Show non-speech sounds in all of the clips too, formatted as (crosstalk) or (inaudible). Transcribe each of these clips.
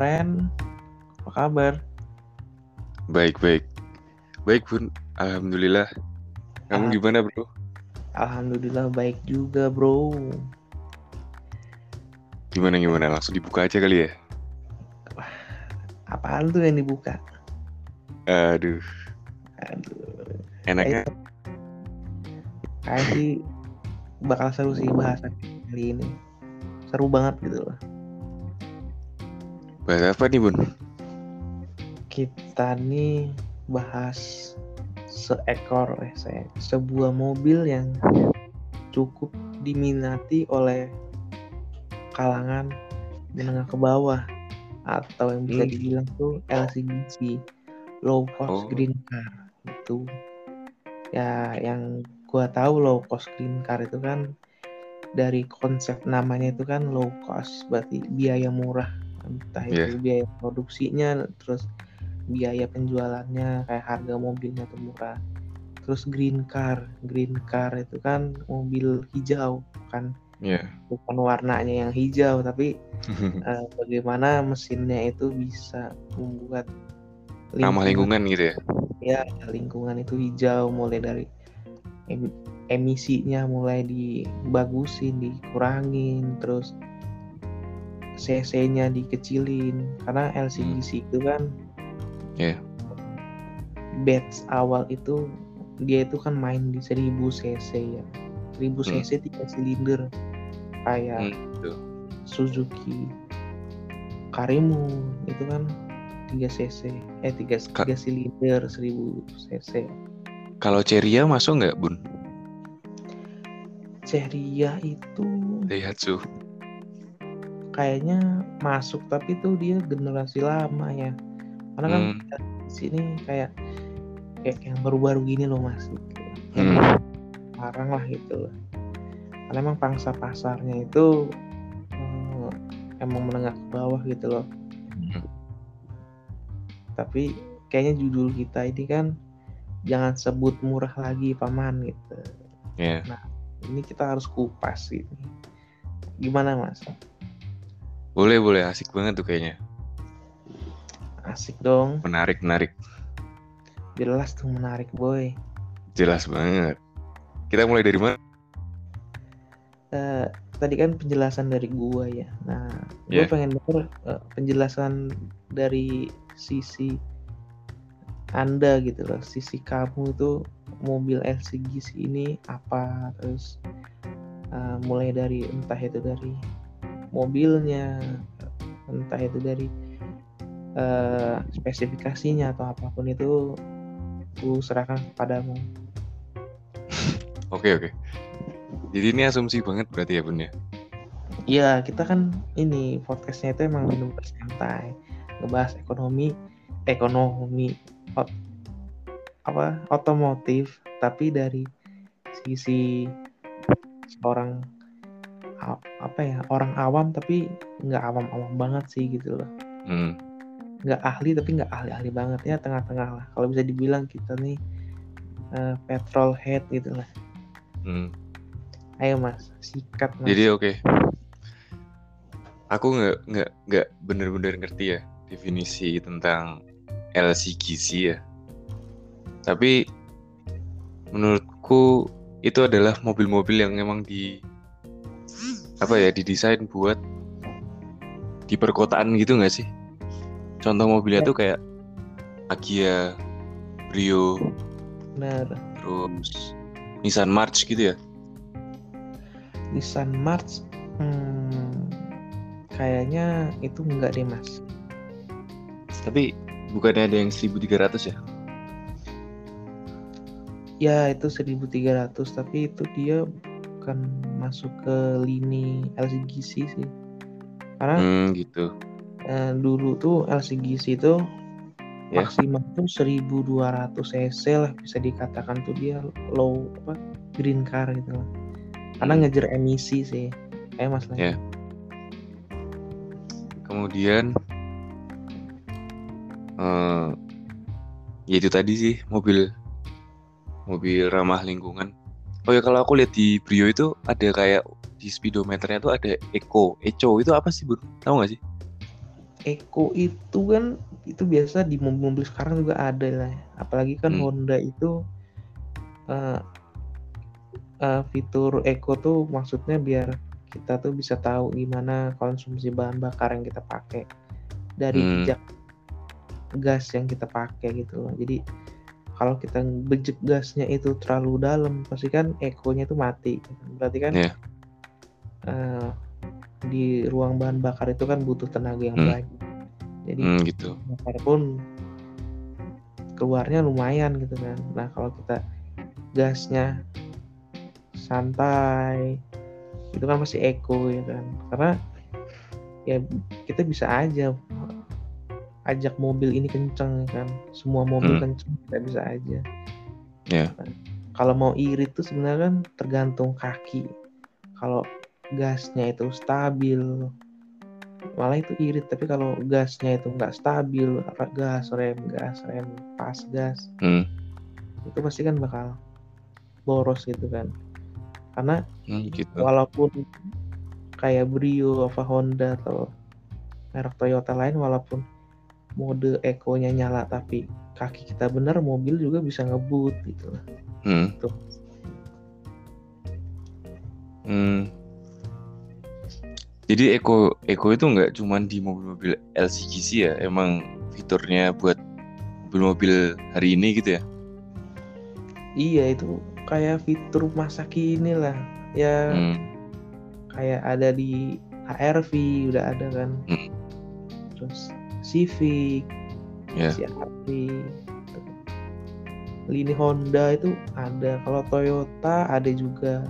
Ren, apa kabar? Baik, baik. Baik, Bun. Alhamdulillah. Kamu gimana, Bro? Alhamdulillah baik juga bro. Gimana, gimana? Langsung dibuka aja kali ya? Apaan tuh yang dibuka? Aduh, Aduh, enaknya. kayak bakal seru sih bahasan kali ini. Seru banget gitu loh. Bahas apa nih, Bun? Kita nih bahas seekor eh se- sebuah mobil yang cukup diminati oleh kalangan menengah ke bawah atau yang bisa Hmm. dibilang tuh LCGC low cost Oh. green car itu ya yang gua tahu low cost green car itu kan dari konsep namanya itu kan low cost berarti biaya murah entah itu biaya produksinya terus biaya penjualannya kayak harga mobilnya tuh murah terus green car green car itu kan mobil hijau kan Ya. bukan warnanya yang hijau tapi (laughs) eh, bagaimana mesinnya itu bisa membuat Ramah lingkungan gitu ya? ya lingkungan itu hijau mulai dari em- emisinya mulai dibagusin dikurangin terus cc-nya dikecilin karena LCGC itu kan Iya. batch awal itu dia itu kan main di 1000 cc ya 1000 Hmm. cc tiga silinder kayak Hmm. Suzuki Karimun itu kan 3 cc eh 3, Ka- 3 silinder 1000 cc Kalau Ceria masuk nggak, Bun? Ceria itu Daihatsu. Kayaknya masuk tapi tuh dia generasi lama ya karena kan Hmm. di sini kayak kayak yang baru-baru gini loh mas Hmm. lah gitu loh karena emang pangsa pasarnya itu eh, emang menengah ke bawah gitu loh Hmm. tapi kayaknya judul kita ini kan jangan sebut murah lagi paman gitu Ya. ini kita harus kupas gitu gimana mas Boleh, boleh. Asik banget tuh kayaknya. asik dong Menarik, menarik. jelas tuh menarik boy Jelas banget. Kita mulai dari mana? Eh, tadi kan penjelasan dari gua ya nah gua Yeah. pengen denger eh, penjelasan dari sisi anda gitu loh sisi kamu itu mobil LCGC ini apa terus eh, mulai dari entah itu dari mobilnya entah itu dari eh, spesifikasinya atau apa pun itu ku serahkan kepadamu Oke, oke. Jadi ini asumsi banget berarti ya, Bun ya? Iya, kita kan ini podcastnya itu emang minum santai, ngebahas ekonomi, ekonomi, ot- apa otomotif, tapi dari sisi seorang apa ya orang awam tapi nggak awam-awam banget sih gitu loh, Hmm. nggak ahli tapi nggak ahli-ahli banget ya tengah-tengah lah. Kalau bisa dibilang kita nih eh, petrol head gitu lah. Hmm. Ayo mas, sikat mas. Jadi oke. Aku nggak nggak nggak bener-bener ngerti ya definisi tentang LCGC ya. Tapi menurutku itu adalah mobil-mobil yang memang di apa ya didesain buat di perkotaan gitu nggak sih? Contoh mobilnya Ya. tuh kayak Agia, Brio, Bener. terus Nissan March gitu ya. Nissan March hmm, kayaknya itu enggak deh mas Tapi bukannya ada yang 1300 ya? ya itu 1300 tapi itu dia bukan masuk ke lini LCGC sih karena Hmm, gitu. eh, dulu tuh LCGC itu Ya. maksimal tuh 1200 cc lah bisa dikatakan tuh dia low apa green car gitu lah karena Hmm. ngejar emisi sih kayak mas lagi Ya. Kemudian eh ya itu tadi sih mobil mobil ramah lingkungan. Oh ya kalau aku lihat di Brio itu ada kayak di speedometernya tuh ada Eco, Eco itu apa sih bun? Tahu nggak sih? Eco itu kan itu biasa di mobil-mobil sekarang juga ada lah apalagi kan Hmm. Honda itu eh, eh, fitur Eco tuh maksudnya biar kita tuh bisa tahu gimana konsumsi bahan bakar yang kita pakai dari Hmm. jejak gas yang kita pakai gitu loh jadi kalau kita bejek gasnya itu terlalu dalam pasti kan ekonya itu mati berarti kan Iya. eh, di ruang bahan bakar itu kan butuh tenaga yang Hmm. banyak jadi Hmm, gitu. bakar pun keluarnya lumayan gitu kan nah kalau kita gasnya santai itu kan masih eco ya kan karena ya kita bisa aja ajak mobil ini kenceng kan semua mobil Hmm. kenceng kita bisa aja. Nah, kalau mau irit tuh sebenarnya kan tergantung kaki kalau gasnya itu stabil malah itu irit tapi kalau gasnya itu nggak stabil apa gas rem gas rem pas gas Hmm. itu pasti kan bakal boros gitu kan karena Hmm, gitu. walaupun kayak Brio apa Honda atau merek Toyota lain walaupun mode Eco-nya nyala tapi kaki kita bener mobil juga bisa ngebut gitu lah Hmm. Tuh. Hmm. Jadi Eco Eco itu nggak cuman di mobil-mobil LCGC ya, emang fiturnya buat mobil-mobil hari ini gitu ya. iya itu kayak fitur masa kini lah ya Hmm. kayak ada di HRV udah ada kan Hmm. terus Civic Ya. CRV lini Honda itu ada. Kalau Toyota ada juga.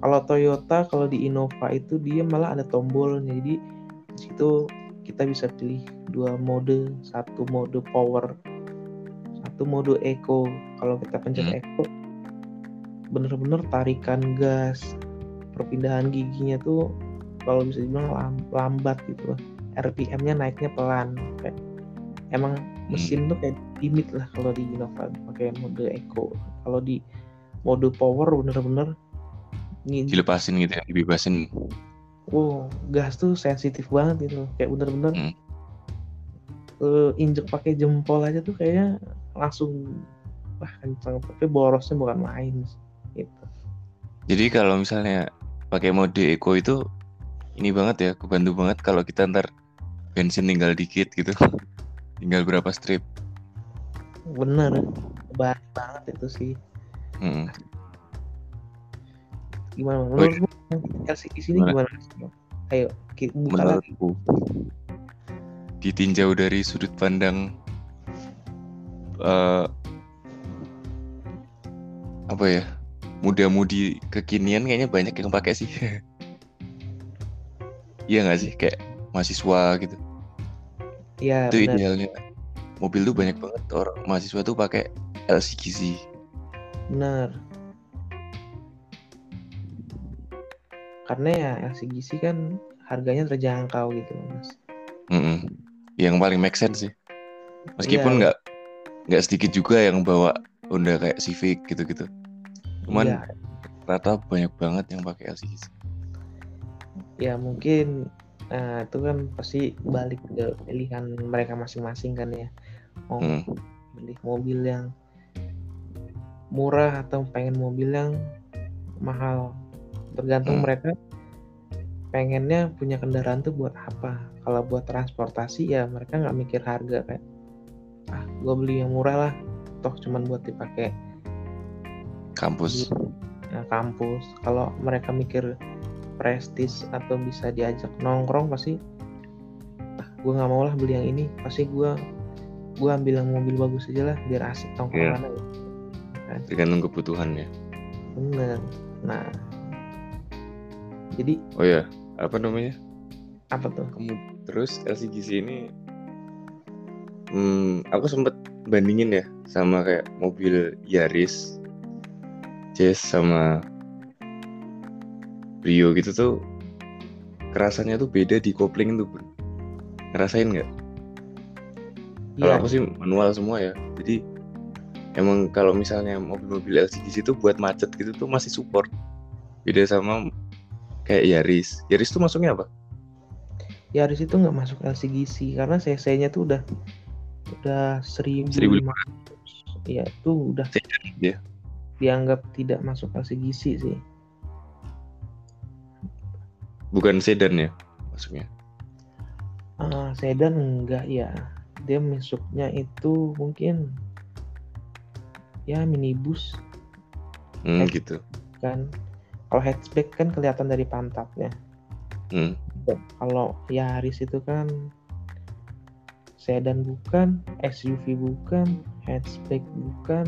Kalau Toyota kalau di Innova itu dia malah ada tombolnya. Jadi di situ kita bisa pilih dua mode. Satu mode power satu mode eco. Kalau kita pencet Hmm. eco bener-bener tarikan gas. Perpindahan giginya tuh kalau bisa dibilang lam- lambat gitu loh RPM-nya naiknya pelan kayak emang mesin tuh kayak limit lah kalau di Innova pakai mode eco kalau di mode power bener-bener Dilepasin gitu ya, dibebasin. oh gas tuh sensitif banget gitu. Kayak bener-bener Hmm. eh, injek pakai jempol aja tuh kayaknya langsung wah kencang tapi borosnya bukan main gitu. Jadi kalau misalnya pakai mode Eco itu ini banget ya, kebantu banget kalau kita ntar bensin tinggal dikit gitu. (laughs) tinggal berapa strip. bener banget banget itu sih Hmm. gimana Oh, iya. menurutmu LCD sini Gimana? gimana ayo ki- buka lagi Menurutku ditinjau dari sudut pandang eh apa ya muda-mudi kekinian kayaknya banyak yang pakai sih (laughs) iya nggak sih kayak mahasiswa gitu. Ya itu benar. idealnya. Mobil tuh banyak banget orang mahasiswa tuh pakai LCGC benar. Karena ya LCGC kan harganya terjangkau gitu mas. Mm-mm. yang paling make sense sih. Meskipun Iya. nggak nggak sedikit juga yang bawa Honda kayak Civic gitu-gitu. Cuman Iya, rata banyak banget yang pakai LCGC ya mungkin nah, itu kan pasti balik ke pilihan mereka masing-masing kan ya. Mau Hmm. beli mobil yang murah atau pengen mobil yang mahal. Tergantung Hmm. mereka pengennya punya kendaraan tuh buat apa. Kalau buat transportasi ya mereka nggak mikir harga kayak ah gue beli yang murah lah. Toh cuman buat dipakai. Kampus. Ya, kampus. Kalau mereka mikir prestis atau bisa diajak nongkrong pasti ah gue nggak mau lah beli yang ini pasti gue gue ambil yang mobil bagus aja lah biar asik nongkrong Iya. mana ya. Tergantung kebutuhannya bener. Nah. Jadi oh ya apa namanya? Apa tuh? Terus LCGC ini hmm, aku sempet bandingin ya sama kayak mobil Yaris Jazz sama Brio gitu tuh kerasanya tuh beda di kopling tuh ngerasain nggak? Kalau Iya. aku sih manual semua ya. Jadi emang kalau misalnya mobil-mobil LCGC itu buat macet gitu tuh masih support. Beda sama kayak Yaris. Yaris tuh masuknya apa? Yaris itu nggak masuk LCGC karena cc-nya tuh udah udah 1500 Iya itu udah Sedan dianggap tidak masuk LCGC sih Bukan sedan ya maksudnya. Ah, sedan enggak ya dia masuknya itu mungkin ya minibus Hmm, gitu. kan kalau hatchback kan kelihatan dari pantatnya Hmm. kalau Yaris itu kan sedan bukan SUV bukan hatchback bukan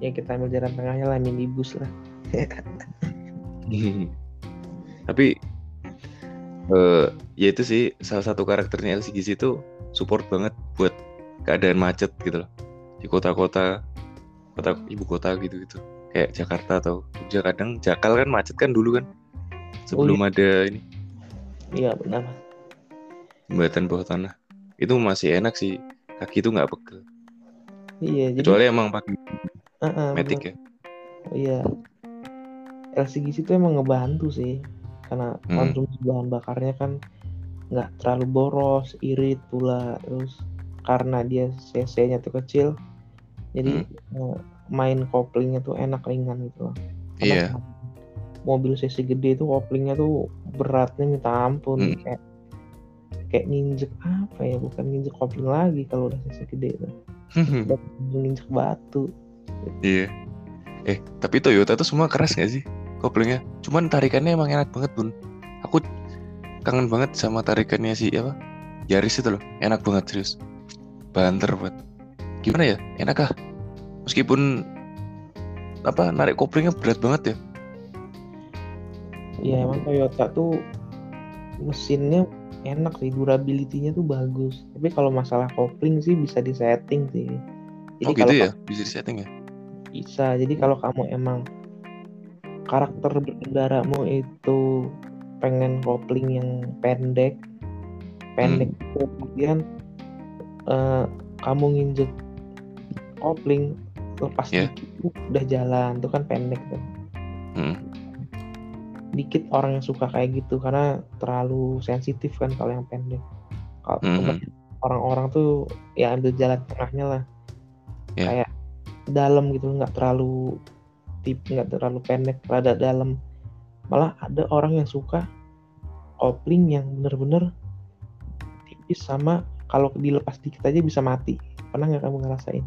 ya kita ambil jalan tengahnya lah minibus lah (laughs) Tapi eh ya itu sih salah satu karakternya LCGC itu support banget buat keadaan macet gitu loh. Di kota-kota kota ibu kota gitu gitu kayak Jakarta atau Jogja kadang Jakal kan macet kan dulu kan? Sebelum ada ini. Iya benar jembatan bawah tanah. Itu masih enak sih. Kaki itu nggak pegel. Iya jadi kecuali emang pakai ah, matic benar. ya. Iya. LCGC itu emang ngebantu sih karena Hmm. konsumsi bahan bakarnya kan nggak terlalu boros irit pula. Terus karena dia cc-nya tuh kecil jadi eh, main koplingnya tuh enak ringan gitu loh. Iya. Karena mobil cc gede itu koplingnya tuh beratnya minta ampun Hmm. kayak kayak nginjek apa ya bukan nginjek kopling lagi kalau udah cc gede tuh. Udah nginjek batu. Iya. Eh tapi Toyota tuh semua keras nggak sih koplingnya cuman tarikannya emang enak banget bun. Aku kangen banget sama tarikannya si apa Yaris itu loh. Enak banget serius. Banter buat gimana ya? Enak ah meskipun apa narik koplingnya berat banget ya. Ya emang Toyota tuh mesinnya enak sih. Durability-nya tuh bagus. Tapi kalau masalah kopling sih bisa disetting sih. Jadi oh kalau gitu ya bisa di setting ya? Bisa. Jadi kalau kamu emang karakter berkendaramu itu pengen kopling yang pendek pendek Hmm. kemudian eh, kamu nginjek kopling lepas Ya. dikit udah jalan tuh kan pendek tuh Hmm. dikit orang yang suka kayak gitu karena terlalu sensitif kan kalau yang pendek kalau kebanyakan orang-orang tuh ya ambil jalan tengahnya lah Ya. kayak dalam gitu nggak terlalu tip nggak terlalu pendek rada dalam. Malah ada orang yang suka kopling yang bener-bener tipis sama kalau dilepas dikit aja bisa mati. Pernah nggak kamu ngerasain?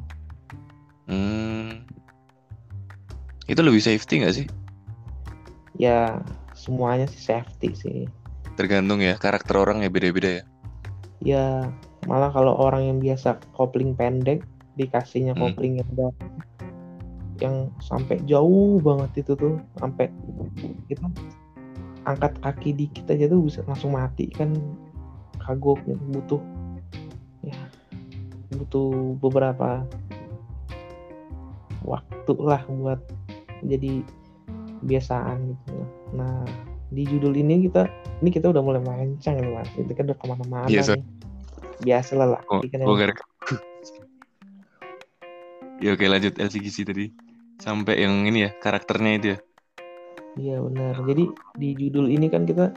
Hmm. itu lebih safety nggak sih? Ya semuanya sih safety sih. Tergantung ya karakter orang ya beda-beda ya. Ya malah kalau orang yang biasa kopling pendek dikasihnya Hmm. kopling yang udah yang sampai jauh banget itu tuh sampai kita angkat kaki dikit aja tuh bisa langsung mati kan kagok gitu. butuh ya butuh beberapa waktu lah buat jadi kebiasaan gitu nah di judul ini kita ini kita udah mulai melenceng nih mas itu kan udah ke mana-mana Iya, sorry. nih biasa lah lah Oh, kan oh, (laughs) ya oke lanjut LCGC tadi sampai yang ini ya karakternya itu ya Iya benar. Jadi di judul ini kan kita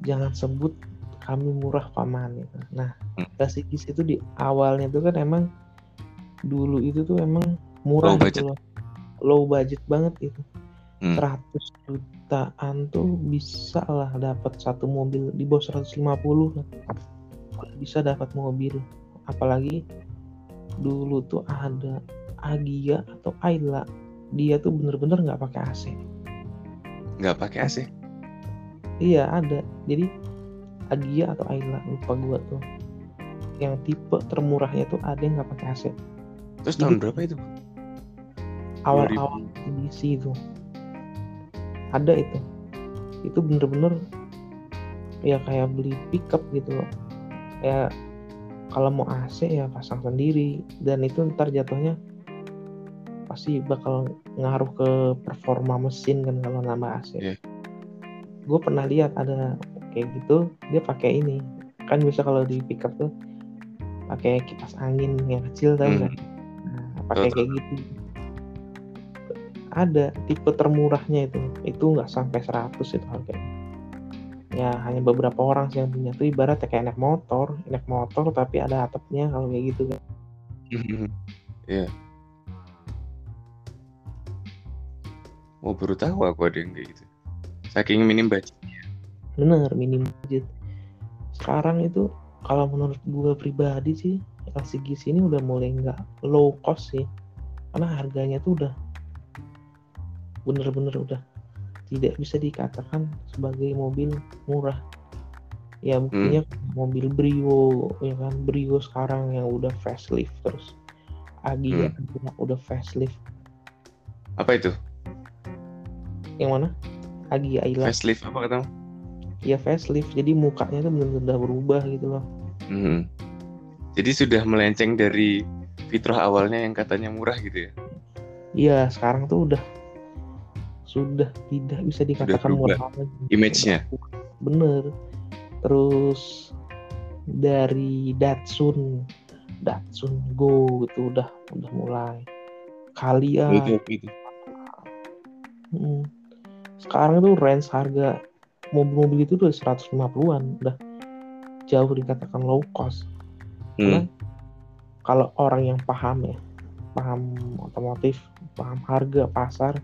jangan sebut kami murah paman gitu. Nah, Hmm. Klasikis itu di awalnya tuh kan emang dulu itu tuh emang murah Low budget. gitu loh. Low budget banget itu. Hmm. 100 jutaan tuh bisa lah dapat satu mobil di bawah 150 lah. Bisa dapat mobil. Apalagi dulu tuh ada Agia atau Ayla. Dia tuh bener-bener nggak pakai AC. nggak pakai AC Iya ada. Jadi Agia atau Ayla lupa gua tuh. Yang tipe termurahnya tuh ada yang nggak pakai AC. terus Jadi- tahun berapa itu Awal-awal kondisi itu ada itu. Itu bener-bener ya kayak beli pickup gitu loh. Ya kalau mau AC ya pasang sendiri dan itu ntar jatuhnya pasti bakal ngaruh ke performa mesin kan kalau nambah AC. Iya. Gue pernah lihat ada kayak gitu dia pakai ini kan bisa kalau di pickup tuh pakai kipas angin yang kecil tau Hmm. Nah, pakai kayak gitu. Ada tipe termurahnya itu, itu nggak sampai 100 itu harganya. ya hanya beberapa orang sih yang punya tuh ibaratnya kayak naik motor naik motor tapi ada atapnya kalau kayak gitu kan (laughs) Iya. Oh baru tahu aku ada yang kayak gitu. Saking minim budget. bener minim budget. Sekarang itu kalau menurut gue pribadi sih LCGC ini udah mulai nggak low cost sih. Karena harganya tuh udah bener-bener udah tidak bisa dikatakan sebagai mobil murah. Ya buktinya mobil Brio ya kan? Brio sekarang yang udah facelift terus. Agia juga udah facelift. Apa itu? Yang mana Agia Ayla Facelift apa katamu? ya facelift jadi mukanya tuh bener-bener udah berubah gitu loh Mhm. Jadi sudah melenceng dari fitrah awalnya yang katanya murah gitu ya. Iya, sekarang tuh udah sudah tidak bisa dikatakan murah lagi. image-nya. Bener. Terus dari Datsun, Datsun Go itu udah udah mulai. Kalia. Itu itu. mm. Sekarang itu range harga mobil-mobil itu udah 150-an, udah jauh dikatakan low cost. Karena Hmm. kalau orang yang paham ya, paham otomotif, paham harga pasar,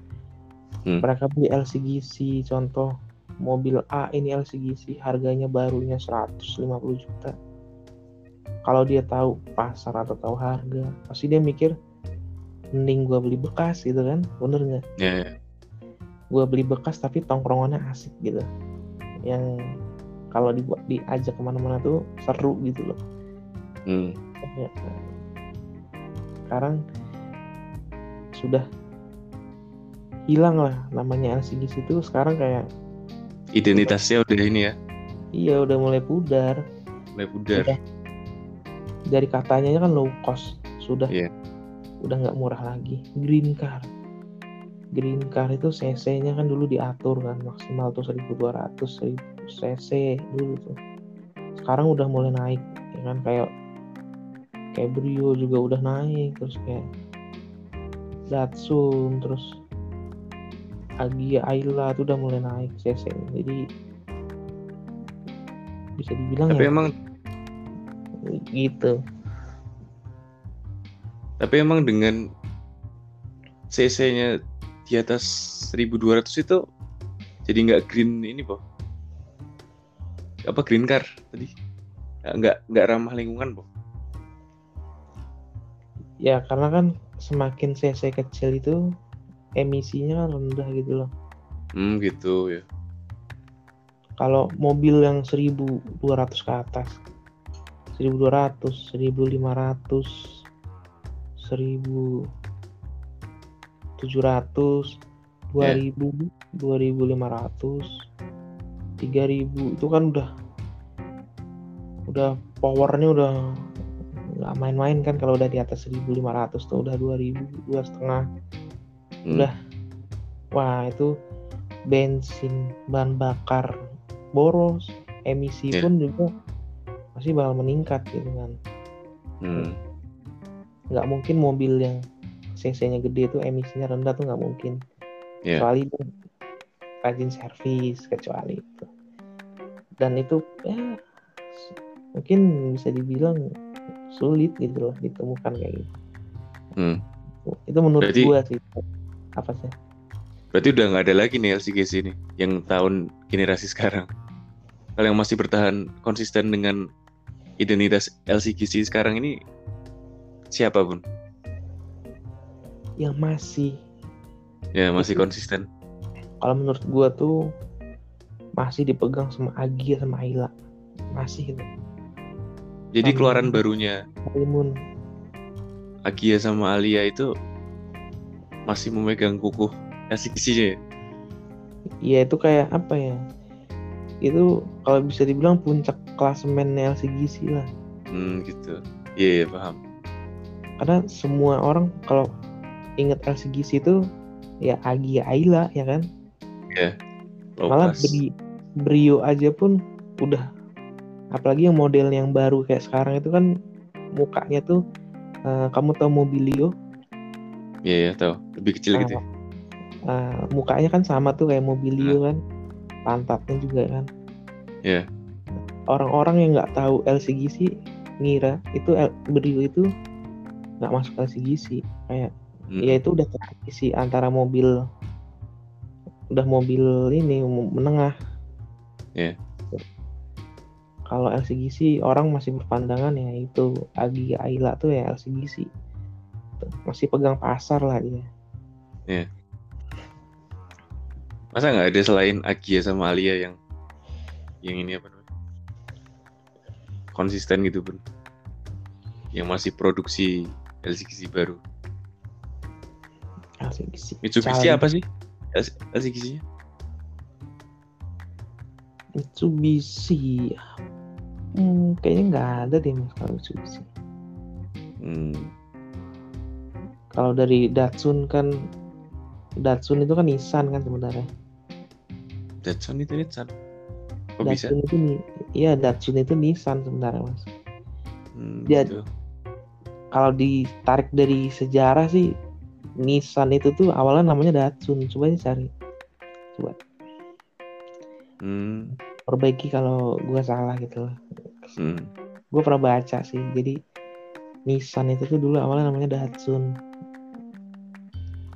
Hmm. mereka beli LCGC contoh mobil A ini LCGC harganya barunya 150 juta. Kalau dia tahu pasar atau tahu harga, pasti dia mikir mending gua beli bekas gitu kan, bener nggak? Ya, ya. Gua beli bekas tapi tongkrongannya asik gitu, yang kalau dibuat diajak ke mana-mana tuh seru gitu loh. Hmm. Ya. Sekarang sudah hilang lah namanya LCGC itu sekarang kayak Identitasnya udah ini ya, iya udah mulai pudar mulai pudar. Udah. dari katanya kan low cost sudah Iya. udah nggak murah lagi green car green car itu cc-nya kan dulu diatur kan maksimal tuh 1200 1000 cc dulu tuh. Sekarang udah mulai naik ya kan? Kayak kayak Brio juga udah naik terus kayak Datsun terus Agia Ayla itu udah mulai naik cc jadi bisa dibilang Tapi ya emang gitu. Tapi emang dengan CC-nya di atas 1200 itu jadi nggak green ini po apa green car tadi? Nggak- nggak ramah lingkungan po ya karena kan semakin cc kecil itu emisinya kan rendah gitu loh. Hmm gitu ya. Kalau mobil yang 1200 ke atas 1200 1500 1700 2000 2500 3000 itu kan udah udah powernya udah nggak main-main kan kalau udah di atas 1500 tuh udah 2000 dua setengah Hmm. Udah. wah itu bensin bahan bakar boros emisi Iya. pun juga pasti bakal meningkat gitu kan Hmm. nggak mungkin mobil yang cc-nya gede tuh emisinya rendah tuh nggak mungkin Iya. kecuali dia rajin servis kecuali itu dan itu ya mungkin bisa dibilang sulit gitu loh ditemukan kayak gitu Hmm. itu menurut Berarti- gua sih apa sih Berarti udah nggak ada lagi nih LCGC ini yang tahun generasi sekarang. Kalau yang masih bertahan konsisten dengan identitas LCGC sekarang ini siapa pun yang masih ya masih Itu- konsisten. kalau menurut gua tuh masih dipegang sama Agia sama Ayla masih itu Jadi Sama- keluaran barunya Kalimun Agia sama Alia itu masih memegang kukuh LCGC-nya. ya? ya itu kayak apa ya itu kalau bisa dibilang puncak klasemen LCGC lah Hmm gitu. Iya iya, paham. karena semua orang kalau inget LCGC itu ya Agia Ayla ya kan Low malah class. Bri- Brio aja pun udah apalagi yang model yang baru kayak sekarang itu kan mukanya tuh eh, kamu tahu Mobilio Iya iya tahu. Lebih kecil gitu. ya. Eh, mukanya kan sama tuh kayak Mobilio kan pantatnya juga kan Iya. Orang-orang yang nggak tahu LCGC ngira itu L- Brio itu nggak masuk LCGC kayak Hmm. ya itu udah transisi antara mobil udah mobil ini menengah. Iya. Kalau LCGC orang masih berpandangan ya itu Agi Ayla tuh ya LCGC. Masih pegang pasar lah dia. Masa nggak ada selain Agia sama Alia yang yang ini apa namanya? Konsisten gitu, Bun. Yang masih produksi LCGC baru. LCGC. Mitsubishi Challenge. apa sih? LCGC-nya? Mitsubishi. Hmm, kayaknya nggak ada deh mas kalau Mitsubishi. Hmm. Kalau dari Datsun kan Datsun itu kan Nissan kan sebenarnya. Datsun itu Nissan. Kok bisa? Datsun itu nih, iya Datsun itu Nissan sebenarnya mas. Hmm, Dia- gitu. Kalau ditarik dari sejarah sih Nissan itu tuh awalnya namanya Datsun. Coba aja cari. Coba Hmm. perbaiki kalau gua salah gitu lah. Hmm. Gue pernah baca sih. Jadi Nissan itu tuh dulu awalnya namanya Datsun.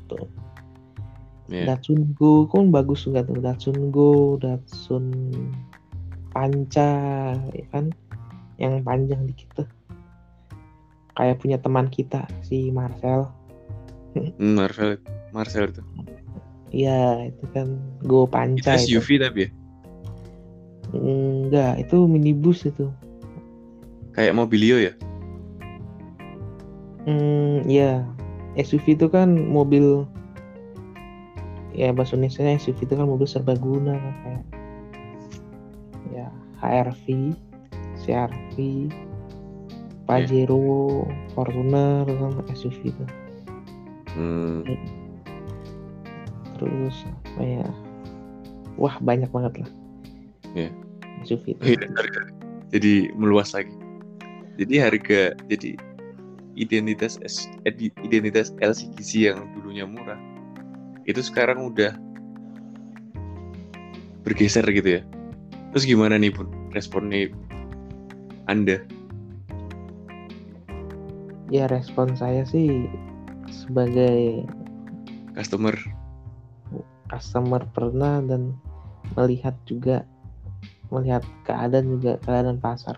Tuh. Iya. Datsun Go kan bagus juga tuh Datsun Go, Datsun Panca, ya kan? Yang panjang dikit tuh. Kayak punya teman kita si Marcel. Marvel, Marcel itu. Iya, itu kan Go Itu Panca itu. SUV tapi ya. Enggak, itu minibus itu. Kayak Mobilio ya. Hmm, ya. SUV itu kan mobil ya bahasa Indonesia SUV itu kan mobil serbaguna kan kayak ya HRV, CRV, Pajero, Fortuner itu kan SUV itu. Hmm. Terus apa ya? Wah, banyak banget lah. Iya. Itu. Oh iya. Jadi meluas lagi. Jadi harga jadi identitas edi- identitas LCGC yang dulunya murah itu sekarang udah bergeser gitu ya. Terus gimana nih pun responnya Anda? Ya respon saya sih sebagai Customer. customer pernah dan melihat juga melihat keadaan juga keadaan pasar.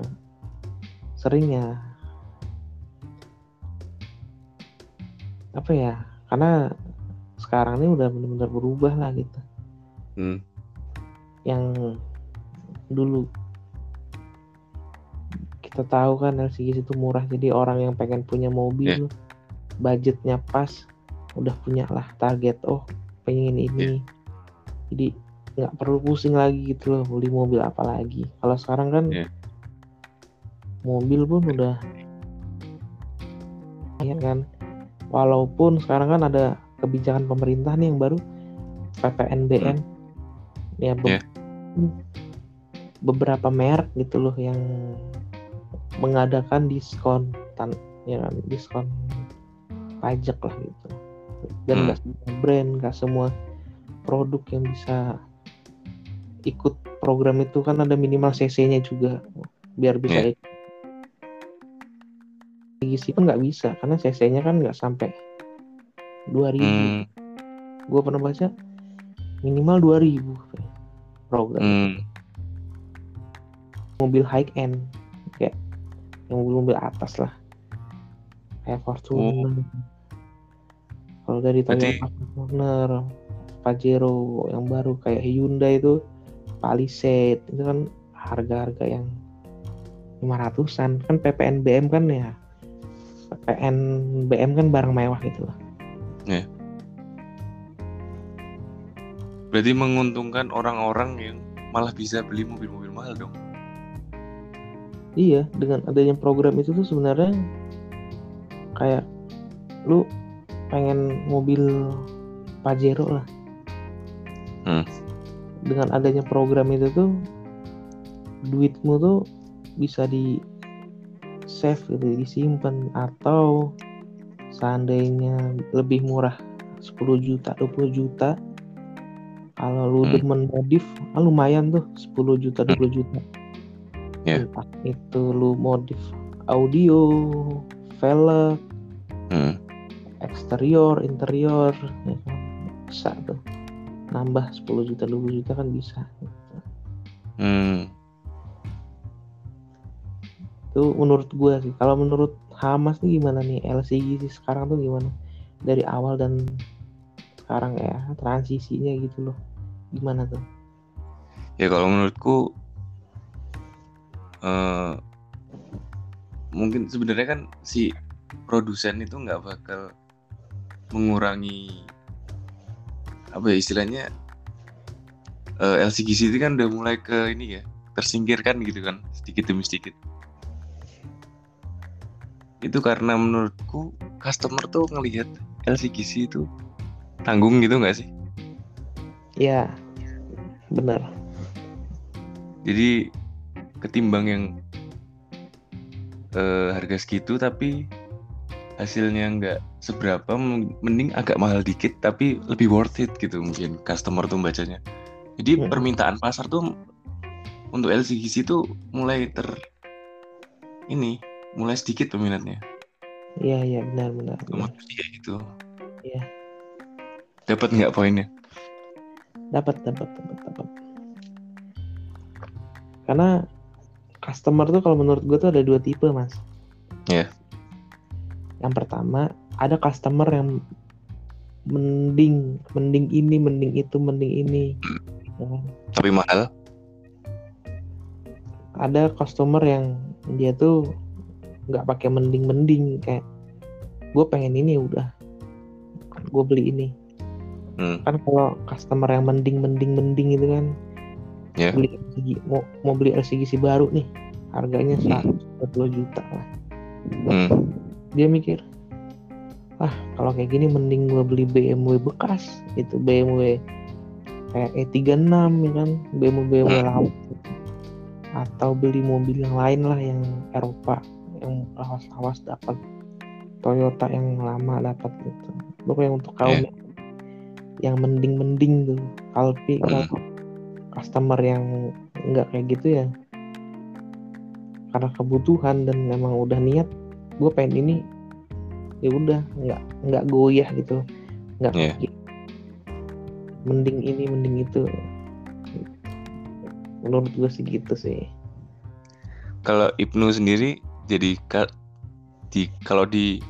Sering ya. Apa ya? Karena sekarang ini udah benar-benar berubah lah gitu. Hmm. yang dulu kita tahu kan LCGC itu murah jadi orang yang pengen punya mobil budgetnya pas udah punya lah target oh pengen ini. Jadi nggak perlu pusing lagi gitu loh beli mobil apa lagi. Kalau sekarang kan Iya. mobil pun udah ya kan. Walaupun sekarang kan ada kebijakan pemerintah nih yang baru PPNBM ya be- Iya. beberapa merek gitu loh yang mengadakan diskon tan ya kan, diskon pajak lah gitu dan Hmm. nggak semua brand nggak semua produk yang bisa ikut program itu kan ada minimal CC-nya juga biar bisa ikut. Gisi pun nggak bisa karena CC-nya kan nggak sampai 2000 Hmm. gue pernah baca minimal 2000 program Hmm. mobil high end kayak yang mobil-mobil atas lah kayak Fortuner kalau dari Berarti- Toyota Fortuner Pajero yang baru kayak Hyundai itu Palisade itu kan harga-harga yang 500-an kan PPNBM kan ya? PPNBM kan barang mewah gitu lah. Berarti menguntungkan orang-orang yang malah bisa beli mobil-mobil mahal dong. Iya, dengan adanya program itu tuh sebenarnya kayak lu pengen mobil Pajero lah. Hmm. Dengan adanya program itu tuh duitmu tuh bisa di save gitu, disimpan atau seandainya lebih murah 10 juta, 20 juta kalau lu Hmm. demen modif ah, lumayan tuh 10 juta 20 juta Ya. entah itu lu modif audio velg Hmm. Eksterior interior ya kan? Bisa tuh. Nambah 10 juta 20 juta kan bisa. Hmm. itu menurut gua sih. Kalau menurut Hamas nih gimana nih? LCG sih sekarang tuh gimana? Dari awal dan sekarang ya transisinya gitu loh. Gimana tuh? Ya kalau menurutku eh mungkin sebenarnya kan si produsen itu nggak bakal mengurangi apa ya istilahnya eh, LCGC itu kan udah mulai ke ini ya tersingkirkan gitu kan sedikit demi sedikit. Itu karena menurutku customer tuh ngelihat LCGC itu tanggung gitu nggak sih? Ya benar. Jadi ketimbang yang eh, harga segitu tapi hasilnya nggak seberapa mending agak mahal dikit tapi lebih worth it gitu mungkin customer tuh bacanya. Jadi Hmm. permintaan pasar tuh untuk LCGC tuh mulai ter ini mulai sedikit peminatnya. Iya iya benar benar, maksudnya kayak gitu. Iya. dapat nggak poinnya? Dapat dapat dapat dapat. Karena customer tuh kalau menurut gue tuh ada dua tipe mas. Iya. Yang pertama ada customer yang mending mending ini mending itu mending ini ya tapi mahal ada customer yang dia tuh nggak pakai mending mending kayak gue pengen ini udah gue beli ini hmm. kan kalau customer yang mending mending mending itu kan Ya. beli LCG, mau mau beli LCGC baru nih harganya 120 juta lah Hmm. Dia mikir ah kalau kayak gini mending gue beli BMW bekas itu BMW kayak E36 ya kan BMW BMW Hmm. lawas atau beli mobil yang lain lah yang Eropa yang lawas-lawas dapat Toyota yang lama dapat gitu pokoknya untuk kaum Iya. yang, yang mending-mending tuh Alpi Hmm. kalau customer yang nggak kayak gitu ya karena kebutuhan dan memang udah niat gue pengen ini ya udah nggak nggak goyah gitu. Nggak pikir, mending ini mending itu. Menurut gue sih gitu sih. Kalau Ibnu sendiri jadi di kalau di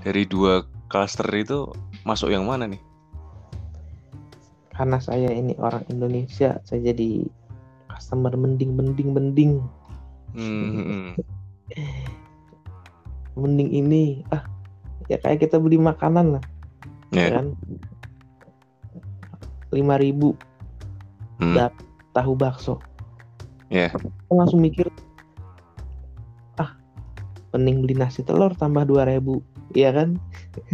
dari dua cluster itu masuk yang mana nih? karena saya ini orang Indonesia saya jadi customer mending mending mending Hmm, (laughs) mending ini. Ah ya kayak kita beli makanan lah. Ya. ya kan? Lima ribu. Hmm, Dap- tahu bakso. Ya. Aku langsung mikir ah mending beli nasi telur tambah 2000 iya kan?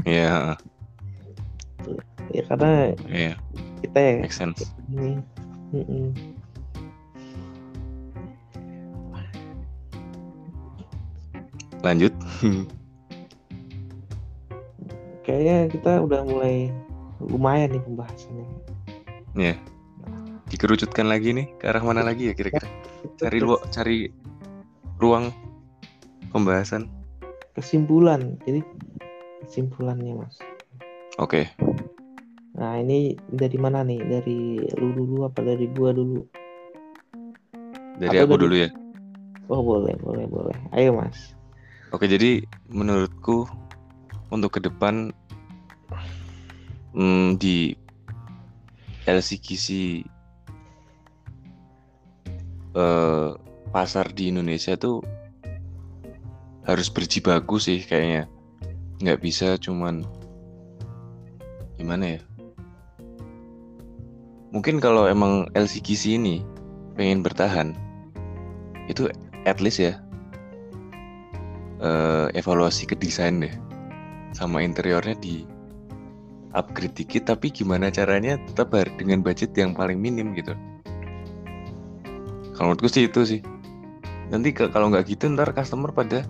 Iya, (laughs) ya karena iya, kita ya. Make sense. ini. Mm-mm. Lanjut. (laughs) kayaknya kita udah mulai lumayan nih pembahasannya ya. Dikerucutkan lagi nih ke arah mana lagi ya kira-kira? Cari lu cari ruang pembahasan. kesimpulan jadi kesimpulannya mas Oke. nah ini dari mana nih dari lu dulu apa dari gua dulu Dari Atau aku dari- dulu ya. oh boleh boleh boleh ayo mas Oke, jadi menurutku untuk ke depan hmm, di LCGC eh, pasar di Indonesia tuh harus berjibaku sih kayaknya. Nggak bisa cuman gimana ya? Mungkin kalau emang LCGC ini pengen bertahan, itu at least ya eh, evaluasi ke desain deh. Sama interiornya di upgrade dikit tapi gimana caranya tetap dengan budget yang paling minim gitu. Kalau menurutku sih itu sih. Nanti ke- kalau nggak gitu ntar customer pada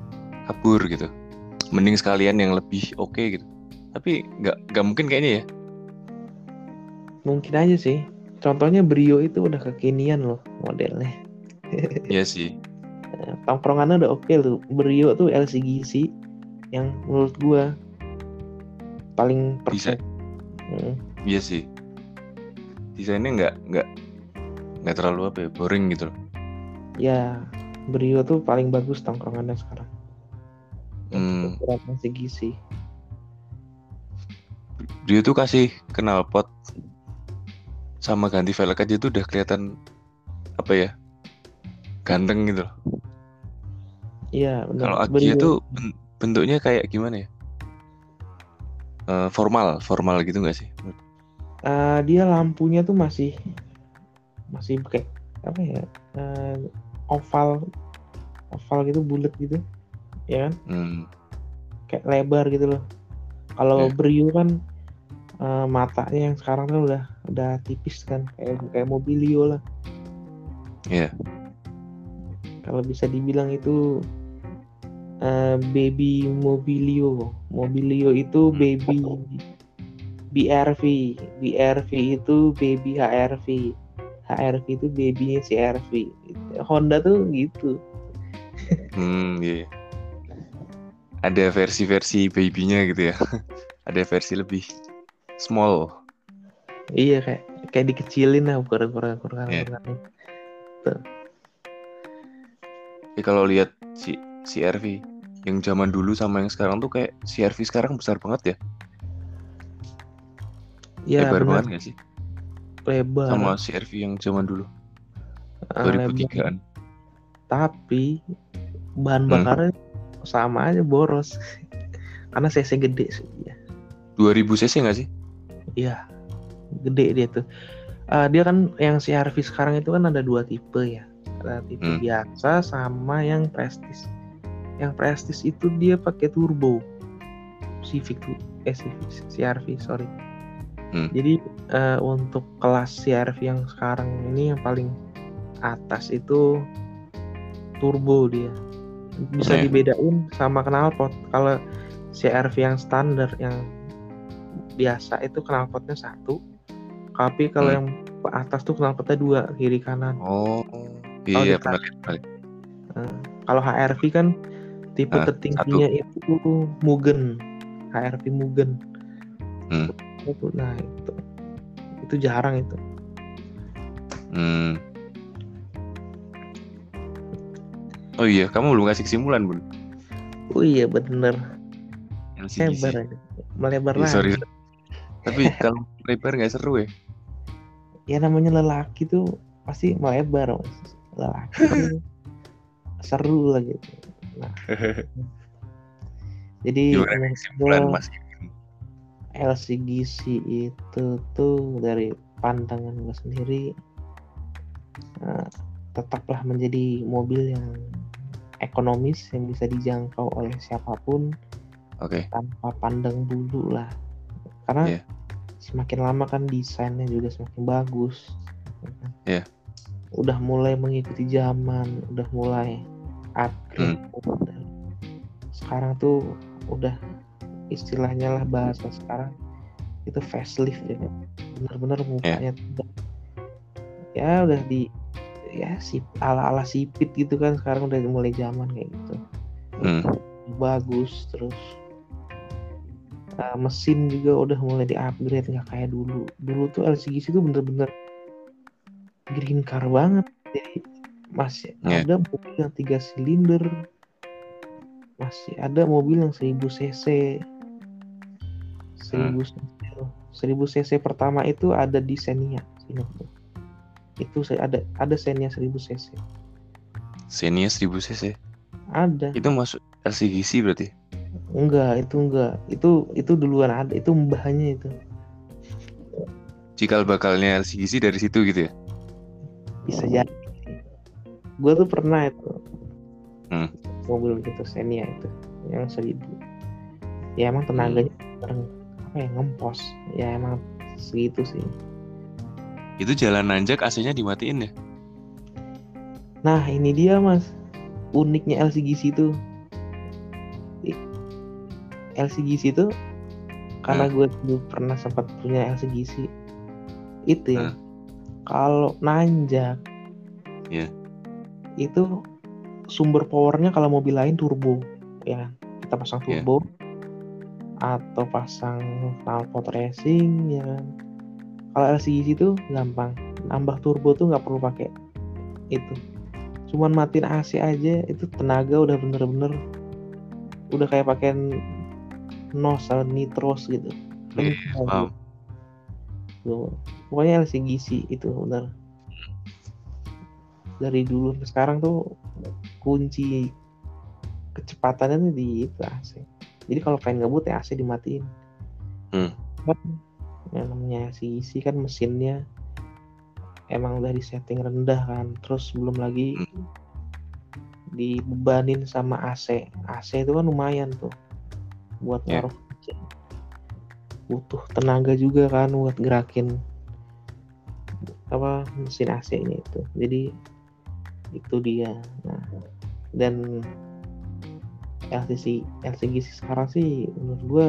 kabur gitu. Mending sekalian yang lebih oke gitu. Tapi nggak nggak mungkin kayaknya ya. Mungkin aja sih. Contohnya Brio itu udah kekinian loh modelnya. Iya sih. Tongkrongannya udah oke tuh Brio tuh LCGC yang menurut gua paling Bisa. perfect Hmm, Iya sih. Desainnya nggak nggak nggak terlalu apa ya boring gitu loh. ya Brio tuh paling bagus tongkrongannya sekarang Hmm. LCGC Dia tuh kasih knalpot sama ganti velg aja tuh udah kelihatan apa ya ganteng gitu loh. Iya benar Kalau Brio. tuh ben- bentuknya kayak gimana ya? Eh, formal, formal gitu nggak sih? Eh, dia lampunya tuh masih masih kayak apa ya eh, oval oval gitu bulat gitu ya kan Hmm, kayak lebar gitu loh kalau Iya. Brio kan eh, matanya yang sekarang kan udah udah tipis kan kayak kayak mobilio lah Iya. kalau bisa dibilang itu eh, baby mobilio mobilio itu Hmm. baby BRV BRV itu baby HRV HRV itu babynya CRV Honda tuh gitu Hmm, iya. Ada versi-versi babynya gitu ya. (laughs) Ada versi lebih small. iya kayak kayak dikecilin lah ukuran ukuran ukuran Iya. ukurannya. Ya kalau lihat si CRV yang zaman dulu sama yang sekarang tuh kayak CRV sekarang besar banget ya. ya lebar benar banget gak sih? lebar Sama CRV yang zaman dulu. Ah, lebar. 2003-an. tapi bahan Hmm. bakarnya sama aja boros (laughs) karena cc gede sih ya 2000 cc gak sih? iya gede dia tuh Ah, dia kan yang CRV sekarang itu kan ada dua tipe ya ada tipe Hmm. biasa sama yang prestis yang prestis itu dia pakai turbo Civic tuh eh Civic CRV sorry Hmm. jadi eh, untuk kelas CRV yang sekarang ini yang paling atas itu turbo dia bisa Iya. dibedain sama knalpot kalau CRV yang standar yang biasa itu knalpotnya satu tapi kalau Hmm. yang atas tuh knalpotnya dua kiri kanan Oh, iya pernah lihat. kalau HRV kan tipe Ah, tertingginya itu Mugen HRV Mugen Hmm. itu nah itu itu jarang itu Hmm. Oh iya, kamu belum kasih kesimpulan, Bun. oh iya bener LCGC. lebar melebar Ya, lagi sorry. Tapi (laughs) kalau lebar nggak seru ya? ya namanya lelaki tuh pasti melebar lelaki (laughs) seru lah gitu nah (laughs) jadi kesimpulan Mas? LCGC itu tuh dari pandangan gue sendiri eh, tetaplah menjadi mobil yang ekonomis yang bisa dijangkau oleh siapa pun Oke. tanpa pandang bulu lah karena Iya. semakin lama kan desainnya juga semakin bagus ya? Iya. udah mulai mengikuti zaman udah mulai upgrade model. sekarang tuh udah istilahnya lah bahasa sekarang itu facelift ya kan? bener-bener mukanya udah- ya udah di ya si ala ala sipit gitu kan sekarang udah mulai zaman kayak gitu Hmm. bagus terus uh, mesin juga udah mulai di upgrade nggak kayak dulu dulu tuh LCGC itu bener-bener green car banget jadi masih Iya. ada mobil yang tiga silinder. Masih ada mobil yang 1000 cc. 1000 cc. 1000 cc pertama itu ada di Xenia itu saya ada ada Xenia 1000 cc. Xenia 1000 cc. ada. Itu masuk LCGC berarti? enggak itu enggak. Itu itu duluan ada. Itu mbahnya itu. Cikal bakalnya LCGC dari situ gitu ya? bisa jadi gue tuh pernah itu. Hmm. mobil gitu Xenia itu yang seribu ya emang tenaganya bareng apa ya ngempos. Ya emang segitu sih. Itu jalan nanjak AC-nya dimatiin ya? nah ini dia mas. Uniknya LCGC itu. LCGC itu karena gue dulu pernah sempat punya LCGC itu ya. Hmm. kalau nanjak Iya. Itu sumber powernya kalau mobil lain turbo ya kita pasang Iya. turbo atau pasang knalpot racing ya kan. kalau LCGC itu gampang nambah turbo tuh nggak perlu pakai itu cuman matiin AC aja itu tenaga udah bener-bener udah kayak pakai nos atau nitros gitu Iya, Kencang paham. Tuh. pokoknya LCGC itu bener dari dulu sampai sekarang tuh kunci kecepatannya tuh di itu AC jadi kalau pengen ngebut ya AC dimatiin Hmm. kan yang namanya LCGC kan mesinnya emang udah di setting rendah kan terus belum lagi Hmm. dibebanin sama AC AC itu kan lumayan tuh buat Ya. ngaruh butuh tenaga juga kan buat gerakin apa mesin AC-nya itu jadi itu dia. Nah dan LCC LCGC sekarang sih menurut gua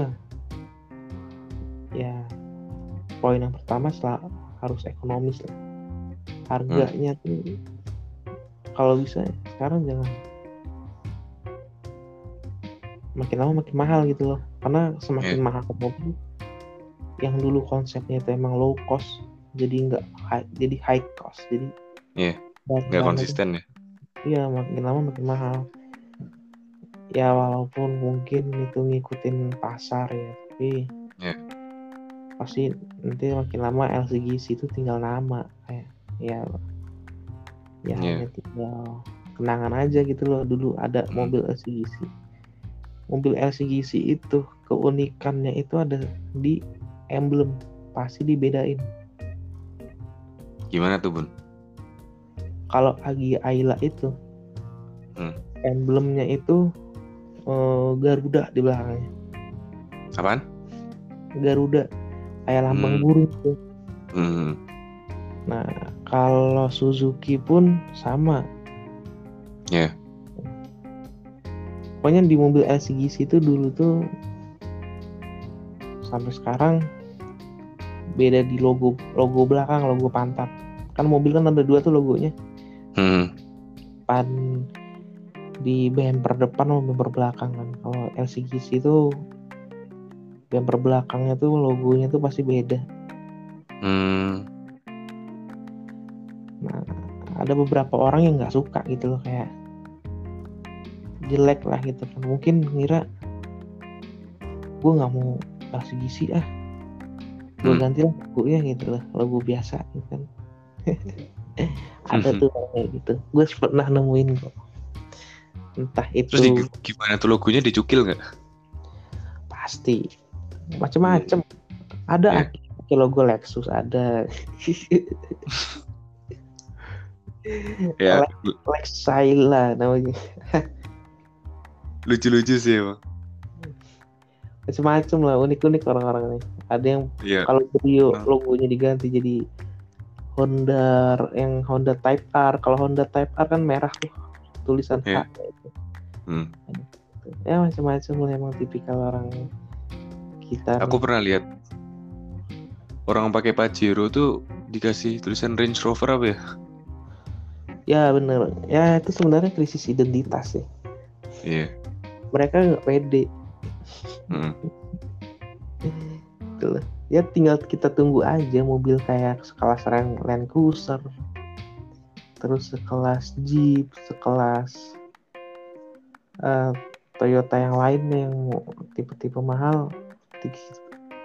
ya poin yang pertama setelah harus ekonomis lah. Harganya tuh kalau bisa sekarang jangan. Makin lama makin mahal gitu loh. Karena semakin Iya. mahal mobil yang dulu konsepnya itu emang low cost jadi nggak jadi high cost jadi makin Nggak konsisten ya. Iya makin lama makin mahal. Ya walaupun mungkin itu ngikutin pasar ya, tapi Iya. pasti nanti makin lama LCGC itu tinggal nama kayak ya ya Iya. hanya tinggal kenangan aja gitu loh dulu ada Hmm. mobil LCGC. Mobil LCGC itu keunikannya itu ada di emblem pasti dibedain. Gimana tuh bun? Kalau Agi Ayla itu Hmm. emblemnya itu eh, Garuda di belakangnya. Apaan? Garuda kayak lambang Hmm. burung tuh. Hmm. Nah, kalau Suzuki pun sama. Iya. Pokoknya di mobil LCGC itu dulu tuh sampai sekarang beda di logo logo belakang, logo pantat. Kan mobil kan ada dua tuh logonya. Hmm. Pan di bumper depan sama bumper belakang kan. Kalau LCGC itu bumper belakangnya tuh logonya tuh pasti beda. Hmm. Nah, ada beberapa orang yang nggak suka gitu loh kayak jelek lah gitu kan. Mungkin ngira gue nggak mau LCGC ah, gue Hmm. ganti lah logonya gitu loh, logo biasa gitu kan. (laughs) ada Mhm. tuh kayak gitu. Gue pernah nemuin kok. Entah itu Terus di- gimana tuh logonya dicukil nggak? pasti macem-macem. Ada Iya. pakai logo Lexus ada. (laughs) Ya Lex- Lexaila namanya. lucu-lucu sih emang. macem-macem lah unik-unik orang-orang ini ada yang Iya. kalau Brio Hmm. logonya diganti jadi Honda yang Honda Type R kalau Honda Type R kan merah tuh tulisan Iya. H gitu. Hmm. ya macam-macam lah emang tipikal orang kita Aku pernah lihat orang pakai Pajero tuh dikasih tulisan Range Rover apa ya? ya bener ya itu sebenarnya krisis identitas ya Iya. mereka nggak pede Hmm. gitu loh ya tinggal kita tunggu aja mobil kayak sekelas Land, Cruiser terus sekelas Jeep sekelas eh, Toyota yang lainnya yang tipe-tipe mahal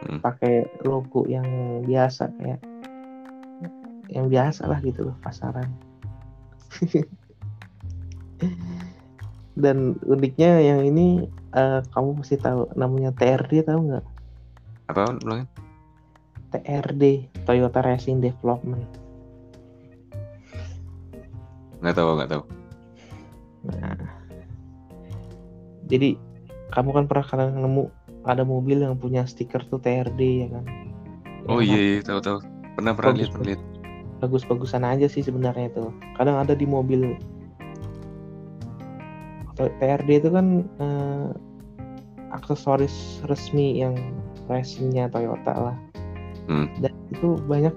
Hmm. pakai logo yang biasa kayak yang biasa lah gitu loh pasaran (laughs) dan uniknya yang ini eh, kamu mesti tahu namanya TRD tahu nggak Apa ulangin? TRD Toyota Racing Development Nggak tahu, nggak tahu. Nah, jadi kamu kan pernah kadang nemu ada mobil yang punya stiker tuh TRD ya kan? Oh Yang iya, iya tahu tahu. Pernah pernah Bagus, lihat pernah lihat. Bagus-bagusan aja sih sebenarnya itu. Kadang ada di mobil TRD itu kan eh, aksesoris resmi yang racingnya Toyota lah. Hmm. Dan itu banyak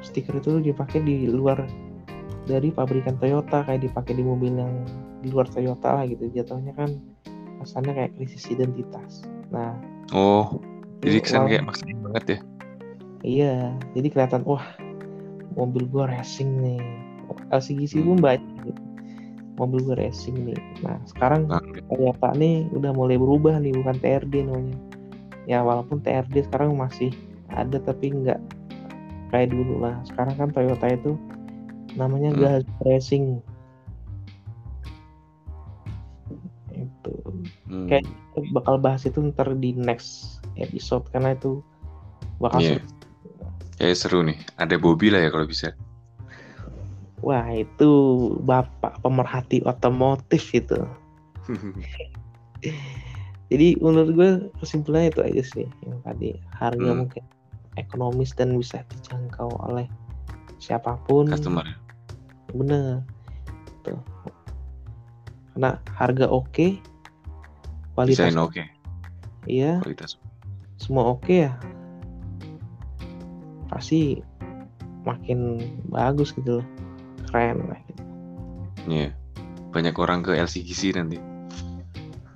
stiker itu dipakai di luar dari pabrikan Toyota kayak dipakai di mobil yang di luar Toyota lah gitu jatuhnya kan kesannya kayak krisis identitas nah Oh, jadi kesan kayak maksain banget ya. iya jadi kelihatan wah mobil gua racing nih LCGC pun Hmm. banyak gitu. mobil gua racing nih nah sekarang Nah, Toyota nih udah mulai berubah nih bukan TRD namanya ya walaupun TRD sekarang masih ada tapi nggak kayak dulu lah sekarang kan Toyota itu namanya Hmm. Gazoo Racing itu hmm, kayak bakal bahas itu ntar di next episode karena itu bakal Iya. seru. kayak seru nih. Ada Bobby lah ya kalau bisa. wah itu bapak pemerhati otomotif itu (laughs) jadi menurut gue kesimpulannya itu aja sih yang tadi harga Hmm. mungkin ekonomis dan bisa dijangkau oleh siapa pun Customer. bener tuh karena harga oke kualitas Desain oke, iya kualitas. semua oke ya pasti makin bagus gitu loh keren lah gitu. Iya. Banyak orang ke LCGC nanti.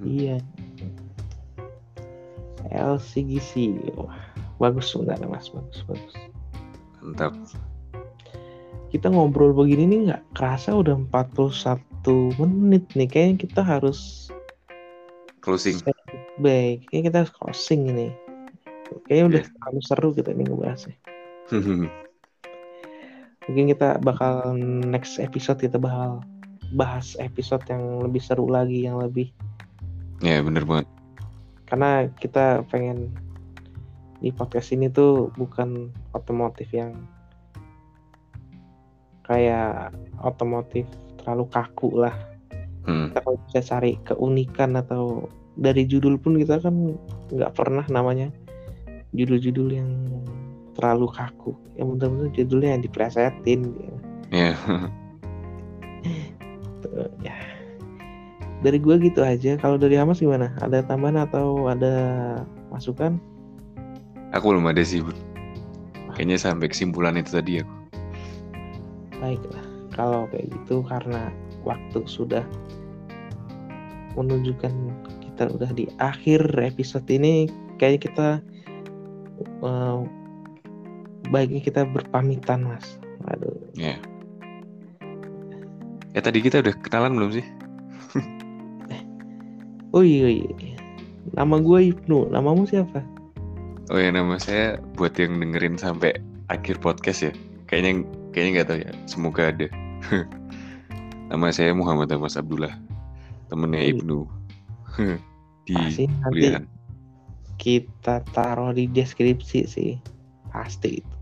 iya LCGC wah bagus sebenarnya mas bagus bagus Mantap. kita ngobrol begini nih nggak kerasa udah 41 menit nih kayaknya kita harus Closing. baik kayaknya kita harus closing ini kayaknya udah Iya. terlalu seru kita nih ngebahasnya mungkin kita bakal next episode kita bakal bahas episode yang lebih seru lagi yang lebih ya bener banget. karena kita pengen di podcast ini tuh bukan otomotif yang kayak otomotif terlalu kaku lah Hmm. kita kalau bisa cari keunikan atau dari judul pun kita kan nggak pernah namanya judul-judul yang terlalu kaku yang benar-benar judulnya yang diplesetin gitu. Ya. Tuh, ya dari gua gitu aja kalau dari Hamas gimana ada tambahan atau ada masukan Aku belum ada sih, Bun. Kayaknya sampai kesimpulan itu tadi aku. baiklah kalau kayak gitu karena waktu sudah menunjukkan kita udah di akhir episode ini kayaknya kita eh, baiknya kita berpamitan mas aduh Ya. Ya tadi kita udah kenalan belum sih? (laughs) oh iya, iya. nama gue Ibnu namamu siapa Oh ya nama saya buat yang dengerin sampai akhir podcast ya. Kayaknya kayaknya nggak tahu ya. Semoga ada. (laughs) nama saya Muhammad Amas Abdullah. Temennya. Ibnu. (laughs) Di pasti kuliahan. kita taruh di deskripsi sih pasti itu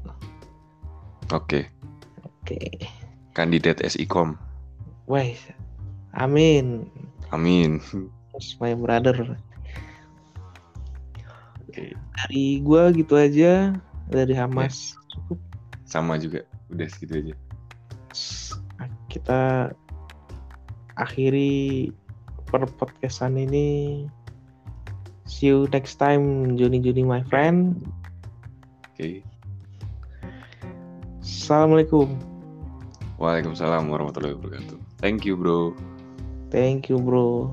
Oke. oke Kandidat SIKOM. wes amin Amin. That's my brother Oke. dari gua gitu aja dari Hamas cukup Sama juga. Udah segitu aja. kita akhiri per podcastan ini see you next time Joni Joni my friend Oke. assalamualaikum Waalaikumsalam warahmatullahi wabarakatuh. Thank you, bro. thank you bro